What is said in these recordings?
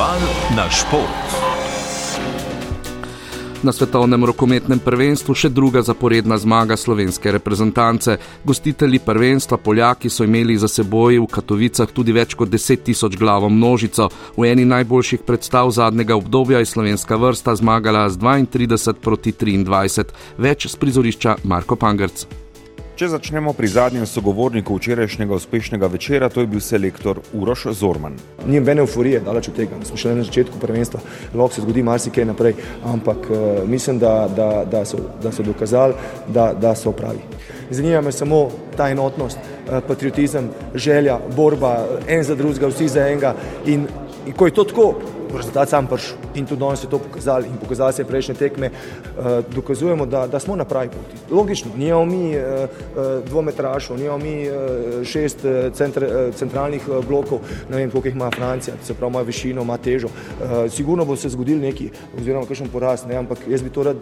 Naval na šport. Na svetovnem rokometnem prvenstvu še druga zaporedna zmaga slovenske reprezentance. Gostitelji prvenstva Poljaki so imeli za seboj v Katovicah tudi več kot 10 tisoč glavo množico. V eni najboljših predstav zadnjega obdobja je slovenska vrsta zmagala z 32 proti 23. Več z prizorišča Marko Pangrc. Če začnemo pri zadnjem sogovorniku včerajšnjega uspešnega večera, to je bil selektor Uroš Zorman. Ni nobene euforije, daleč od tega. Smo šele na začetku prvenstva, lahko se zgodi marsikaj naprej, ampak uh, mislim, da, da, da, so, da so dokazali, da, da so pravi. Zanima me samo ta enotnost, uh, patriotizem, želja, borba, en za drugega, vsi za enega. In, in ko je to tako, rezultat sam prišel in tudi danes je to pokazali in pokazali se prejšnje tekme, uh, dokazujemo, da, da smo na pravi poti. Logično, nimamo mi uh, dvometrašov, nimamo mi šest centr, centralnih blokov, ne vem, koliko jih ima Francija, se pravi, ima višino, ima težo. Sigurno bo se zgodil neki, oziroma kakšen porast, ne, ampak jaz bi to rad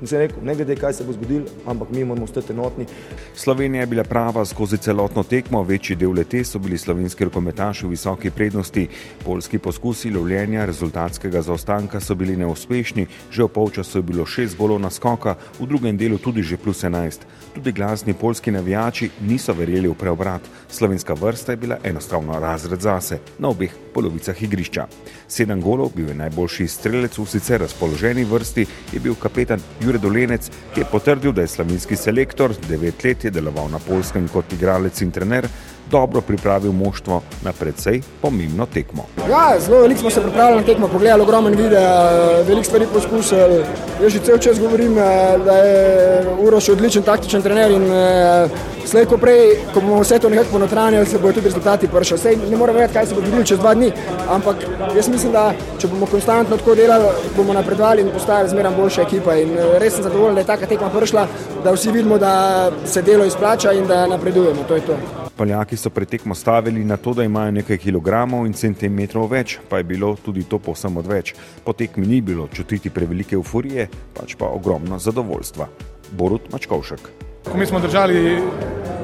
In se je rekel, ne glede kaj se bo zgodilo, ampak mi moramo ostati enotni. Slovenija je bila prava skozi celotno tekmo, večji del lete so bili slovenski rokometaši v visoki prednosti. Polski poskusi lovljenja rezultatskega zaostanka so bili neuspešni, že v polčasu je bilo šest golov na skoka, v drugem delu tudi že plus enajst. Tudi glasni polski navijači niso verjeli v preobrat. Slovenska vrsta je bila enostavno razred zase na obeh polovicah igrišča. Sedem golov, bil je najboljši strelec v sicer razpoloženi vrsti, je bil kapetan Jure Dolenec, ki je potrdil, da je slavinski selektor, devet let je deloval na polskem kot igralec in trener, dobro pripravil moštvo na precej pomembno tekmo. Ja, zelo veliko smo se pripravili na tekmo, pogledali ogromno videa, veliko stvari poskusili. Jaz že cel čas govorim, eh, da je Uroš odličen taktičen trener in eh, slej ko prej, ko bomo vse to nekako ponotranjali, se bodo tudi rezultati prišli. Sej ne moremo vedeti, kaj se bo zgodilo čez dva dni, ampak jaz mislim, da če bomo konstantno tako delali, bomo napredovali in postali zmeraj boljša ekipa. In eh, res sem zadovoljen, da je taka tekma prišla, da vsi vidimo, da se delo izplača in da napredujemo. To to. Poljaki so pretekmo stavili na to, da imajo nekaj kilogramov in centimetrov več, pa je bilo tudi to posem odveč. Po tekmi ni bilo čutiti prevelike euforije, pač pa ogromno zadovoljstva. Borut Mačkovšek. Mi smo držali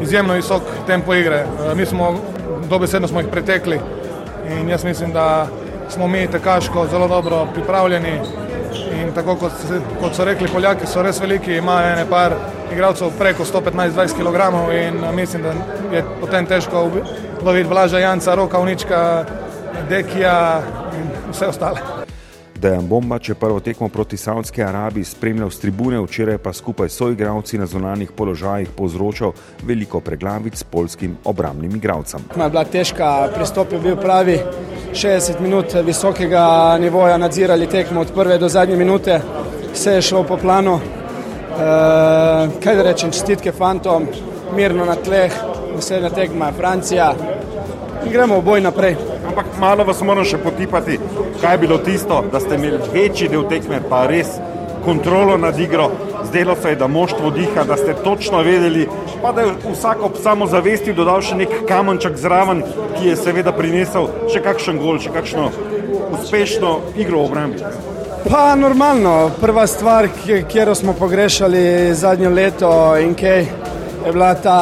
izjemno visok tempo igre, eh, mi smo dobesedno smo jih pretekli in jaz mislim, da smo mi tekaško zelo dobro pripravljeni in tako kot, kot so rekli Poljaki, so res veliki, imajo ene par igralcev preko 115-20 kg in eh, mislim, da je potem težko loviti Blaža Janca, Roka Unička, Dekija in vse ostale. Dejan Bomba, če prvo tekmo proti Saudski Arabiji spremljal s tribune, včeraj pa skupaj s soigravci na zunanjih položajih povzročal veliko preglavic s polskim obramnim igralcem. Je bila težka, pristop je bil pravi, 60 minut visokega nivoja nadzirali tekmo od prve do zadnje minute, vse je šlo po planu. Uh, kaj da rečem, čestitke fantom, mirno na tleh, naslednja tekma je Francija in gremo v boj naprej. Ampak malo vas moram še potipati, kaj je bilo tisto, da ste imeli večji del tekme, pa res kontrolo nad igro, zdelo se je, da moštvo diha, da ste točno vedeli, pa da je vsak ob samozavesti dodal še nek kamenček zraven, ki je seveda prinesel še kakšen gol, še kakšno uspešno igro v obrambi. Pa normalno, prva stvar, kjer smo pogrešali zadnjo leto in kaj je bila ta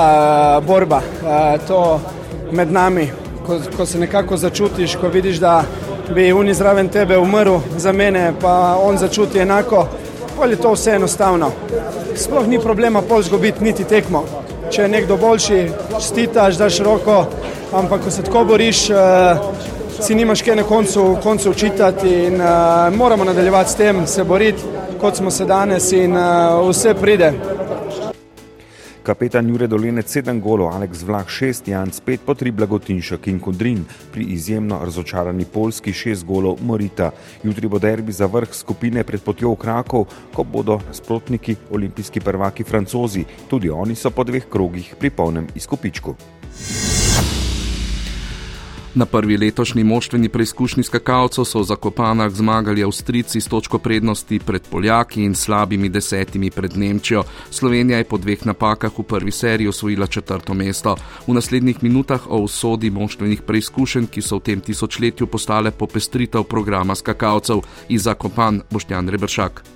uh, borba, uh, to med nami, ko, ko se nekako začutiš, ko vidiš, da bi oni zraven tebe umrl za mene, pa on začuti enako, pol je to vse enostavno. Sploh ni problema pol zgubiti niti tekmo. Če je nekdo boljši, čestitaš, daš roko, ampak ko se tako boriš, uh, si nimaš kaj na koncu, koncu učitati in uh, moramo nadaljevati s tem, se boriti, kot smo se danes in uh, vse pride. Kapetan Jure Dolenec 7 golov, Aleks Vlah 6, Jan 5, po 3 Blagotinšek in Kondrin, pri izjemno razočarani Polski 6 golov Morita. Jutri bo derbi za vrh skupine pred potjo v Krakov, ko bodo nasprotniki olimpijski prvaki francozi. Tudi oni so po dveh krogih pri polnem izkupičku. Na prvi letošnji moštveni preizkušnji skakalcev so v Zakopanah zmagali Avstrici s točko prednosti pred Poljaki in slabimi desetimi pred Nemčijo. Slovenija je po dveh napakah v prvi seriji osvojila četrto mesto. V naslednjih minutah o usodi moštvenih preizkušenj, ki so v tem tisočletju postale popestritev programa skakalcev iz Zakopan Boštjan Rebršak.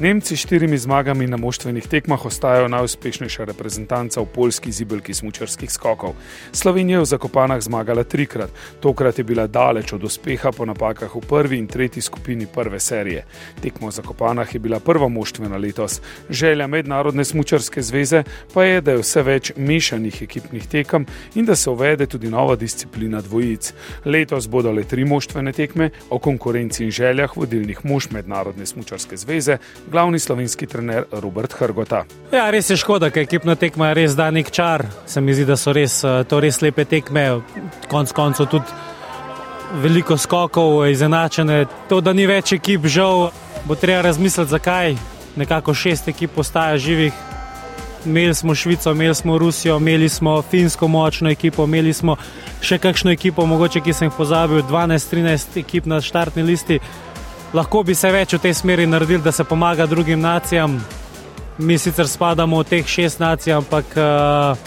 Nemci s štirimi zmagami na moštvenih tekmah ostajajo najuspešnejša reprezentanca v polski zibelki smučarskih skokov. Slovenija je v Zakopanah zmagala trikrat, tokrat je bila daleč od uspeha po napakah v prvi in tretji skupini prve serije. Tekmo v Zakopanah je bila prva moštvena letos. Želja Mednarodne smučarske zveze pa je, da je vse več mešanih ekipnih tekem in da se uvede tudi nova disciplina dvojic. Letos bodo le tri moštvene tekme o konkurenci in željah vodilnih mož Mednarodne smučarske zveze glavni slovenski trener Robert Hrgota. Ja, res je škoda, ker ekipna tekma res da nek čar. Se mi zdi, da so res, eh, to res lepe tekme, konc koncev tudi veliko skokov, izenačene. To, da ni več ekip, žal, bo treba razmisliti, zakaj nekako šest ekip postaja živih. Imeli smo Švico, imeli smo Rusijo, imeli smo finsko močno ekipo, imeli smo še kakšno ekipo, mogoče ki sem jih pozabil, 12-13 ekip na štartni listi lahko bi se več v tej smeri naredili, da se pomaga drugim nacijam. Mi sicer spadamo v teh šest nacij, ampak uh,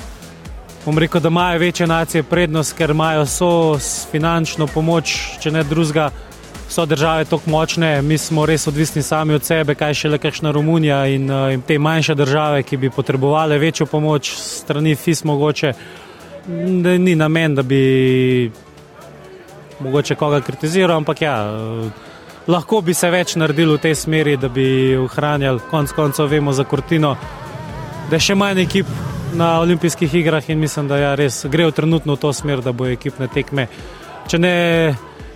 bom rekel, da imajo večje nacije prednost, ker imajo so s finančno pomoč, če ne drugega, so države tako močne, mi smo res odvisni sami od sebe, kaj še le kakšna Romunija in, uh, in te manjše države, ki bi potrebovali večjo pomoč strani FIS mogoče. Ni namen, da bi mogoče koga kritiziral, ampak ja. Uh, lahko bi se več naredili v tej smeri, da bi ohranjali, konec koncev vemo za Kortino, da je še manj ekip na olimpijskih igrah in mislim, da ja, res grejo trenutno v to smer, da bo ekipne tekme, če ne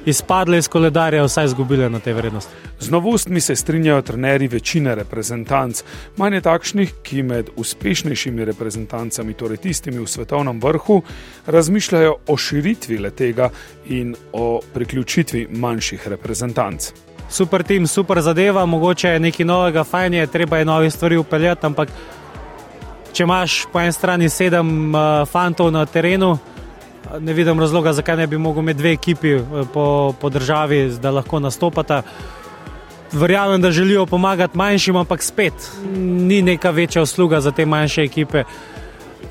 izpadle iz koledarja, vsaj izgubile na te vrednosti. Z novostmi se strinjajo trenerji večine reprezentanc, manj takšnih, ki med uspešnejšimi reprezentancami, torej tistimi v svetovnem vrhu, razmišljajo o širitvi letega in o priključitvi manjših reprezentanc super tim, super zadeva, mogoče je nekaj novega, fajn je, treba je nove stvari upeljati, ampak če imaš po eni strani sedem uh, fantov na terenu, ne vidim razloga, zakaj ne bi mogel imeti dve ekipi uh, po, po državi, da lahko nastopata. Verjamem, da želijo pomagati manjšim, ampak spet ni neka večja usluga za te manjše ekipe.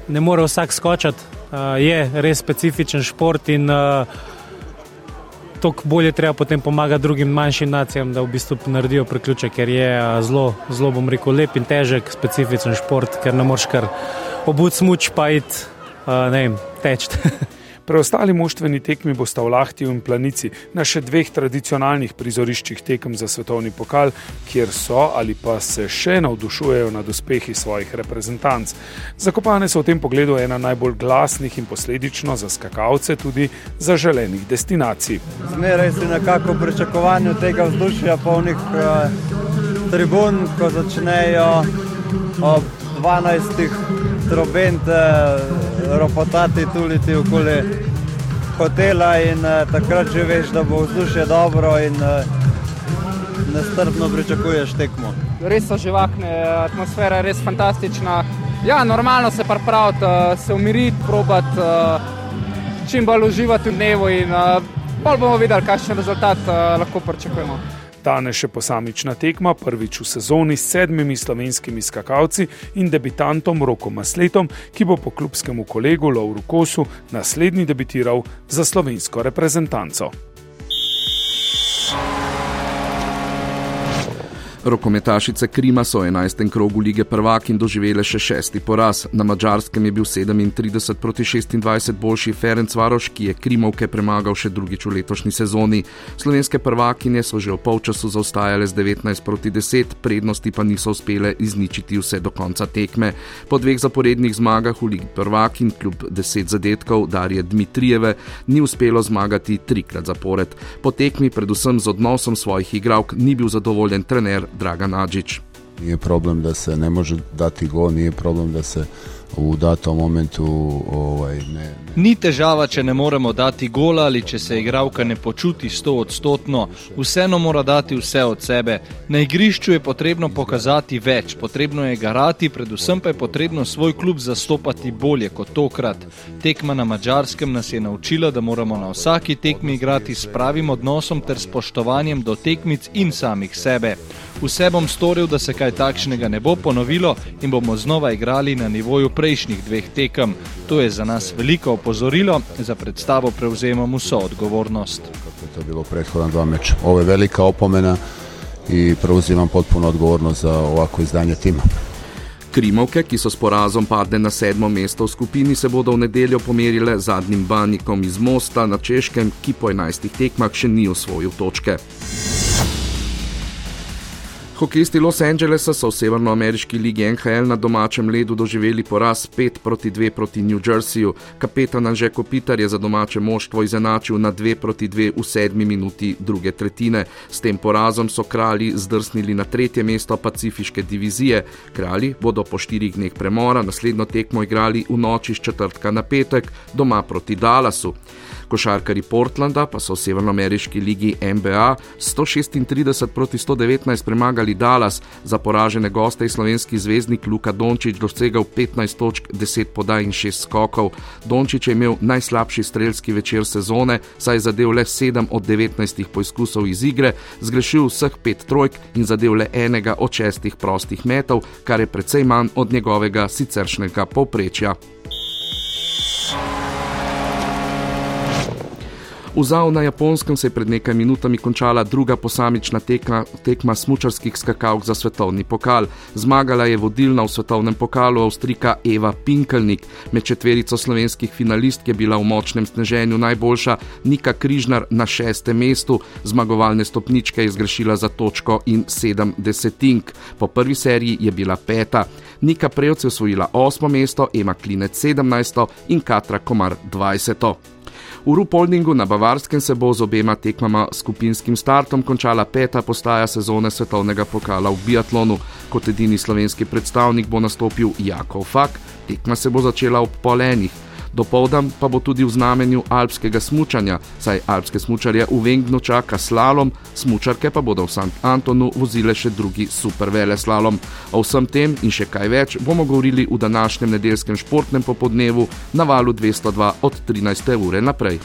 Ne more vsak skočiti, uh, je res specifičen šport in uh, toliko bolje treba potem pomagati drugim manjšim nacijam, da v bistvu naredijo priključek, ker je zelo, zelo bom rekel, lep in težek, specifičen šport, ker ne moreš kar obud smuč pa iti, ne vem, teč. Preostali moštveni tekmi bosta v Lahtiju in Planici na še dveh tradicionalnih prizoriščih tekem za svetovni pokal, kjer so ali pa se še navdušujejo nad uspehi svojih reprezentanc. Zakopane so v tem pogledu ena najbolj glasnih in posledično za skakalce tudi zaželenih destinacij. Zmeraj si nekako v pričakovanju tega vzdušja polnih eh, tribun, ko začnejo ob 12 trobente, ropotati tuliti okoli hotela in uh, takrat že veš, da bo vzdušje dobro in uh, nestrpno pričakuješ tekmo. Res so živahne, atmosfera je res fantastična. Ja, normalno se pa pravi, uh, se umiriti, probati uh, čim bolj uživati v dnevu in uh, bolj bomo videli, kakšen rezultat uh, lahko pričakujemo. Danes še posamična tekma, prvič v sezoni s sedmimi slovenskimi skakalci in debitantom Rokom Masletom, ki bo po klubskemu kolegu Lauru Kosu naslednji debitiral za slovensko reprezentanco. Rokometašice Krima so v 11. krogu lige prvaki in doživele še šesti poraz. Na mačarskem je bil 37 proti 26 boljši Ferenc Varoš, ki je Krimovke premagal še drugič v letošnji sezoni. Slovenske prvakinje so že v polčasu zaostajale z 19 proti 10, prednosti pa niso uspele izničiti vse do konca tekme. Po dveh zaporednih zmagah v ligi prvakin kljub 10 zadetkov Darje Dmitrijeve ni uspelo zmagati trikrat zapored. Po tekmi, predvsem z odnosom svojih igralk, ni bil zadovoljen trener Dragan Adžić. Nije problem da se ne može dati gol, nije problem da se v datom momentu ovaj, ne, ne. Ni težava, če ne moremo dati gola ali če se igralka ne počuti sto odstotno, vseeno mora dati vse od sebe. Na igrišču je potrebno pokazati več, potrebno je garati, predvsem pa je potrebno svoj klub zastopati bolje kot tokrat. Tekma na mačarskem nas je naučila, da moramo na vsaki tekmi igrati s pravim odnosom ter spoštovanjem do tekmic in samih sebe. Vse bom storil, da se kaj takšnega ne bo ponovilo in bomo znova igrali na nivoju prejšnjih dveh tekem. To je za nas veliko opozorilo, za predstavo prevzemamo vso odgovornost. Kako je to bilo predhodna dva meča? Ovo je velika opomena i preuzimam potpuno odgovornost za ovako izdanje tima. Krimovke, ki so s porazom padle na sedmo mesto v skupini, se bodo v nedeljo pomerile z zadnjim bannikom iz Mosta na Češkem, ki po 11 tekmah še ni osvojil točke. Hokejisti Los Angelesa so v severnoameriški ligi NHL na domačem ledu doživeli poraz 5 proti 2 proti New Jerseyju. Kapetan Anže Kopitar je za domače moštvo izenačil na 2 proti 2 v sedmi minuti druge tretjine. S tem porazom so kralji zdrsnili na tretje mesto pacifiške divizije. Kralji bodo po štirih dneh premora naslednjo tekmo igrali v noči z četrtka na petek doma proti Dallasu. Košarkari Portlanda pa so v severnoameriški ligi NBA 136 proti 119 premagali Dallas, za poražene goste je slovenski zvezdnik Luka Dončić dosegal 15 točk, 10 podaj in 6 skokov. Dončić je imel najslabši strelski večer sezone, saj je zadev le 7 od 19 poizkusov iz igre, zgrešil vseh 5 trojk in zadev le enega od 6 prostih metov, kar je precej manj od njegovega siceršnjega povprečja. V Zau na Japonskem se je pred nekaj minutami končala druga posamična tekma, tekma smučarskih skakalk za svetovni pokal. Zmagala je vodilna v svetovnem pokalu Avstrika Eva Pinkelnik. Med četverico slovenskih finalistk je bila v močnem sneženju najboljša Nika Križnar na šestem mestu, zmagovalne stopničke je zgrešila za točko in sedem desetink. Po prvi seriji je bila peta. Nika Prejovce osvojila osmo mesto, Ema Klinec sedemnajsto in Katra Komar dvajseto. V Rupoldingu na Bavarskem se bo z obema tekmama skupinskim startom končala peta postaja sezone svetovnega pokala v biatlonu. Kot edini slovenski predstavnik bo nastopil Jakov Fak, tekma se bo začela ob polenih. Dopoldan pa bo tudi v znamenju alpskega smučanja, saj alpske smučarje v Vengnu čaka slalom, smučarke pa bodo v St. Antonu vozile še drugi supervele slalom. O vsem tem in še kaj več bomo govorili v današnjem nedeljskem športnem popodnevu na valu 202 od 13. ure naprej.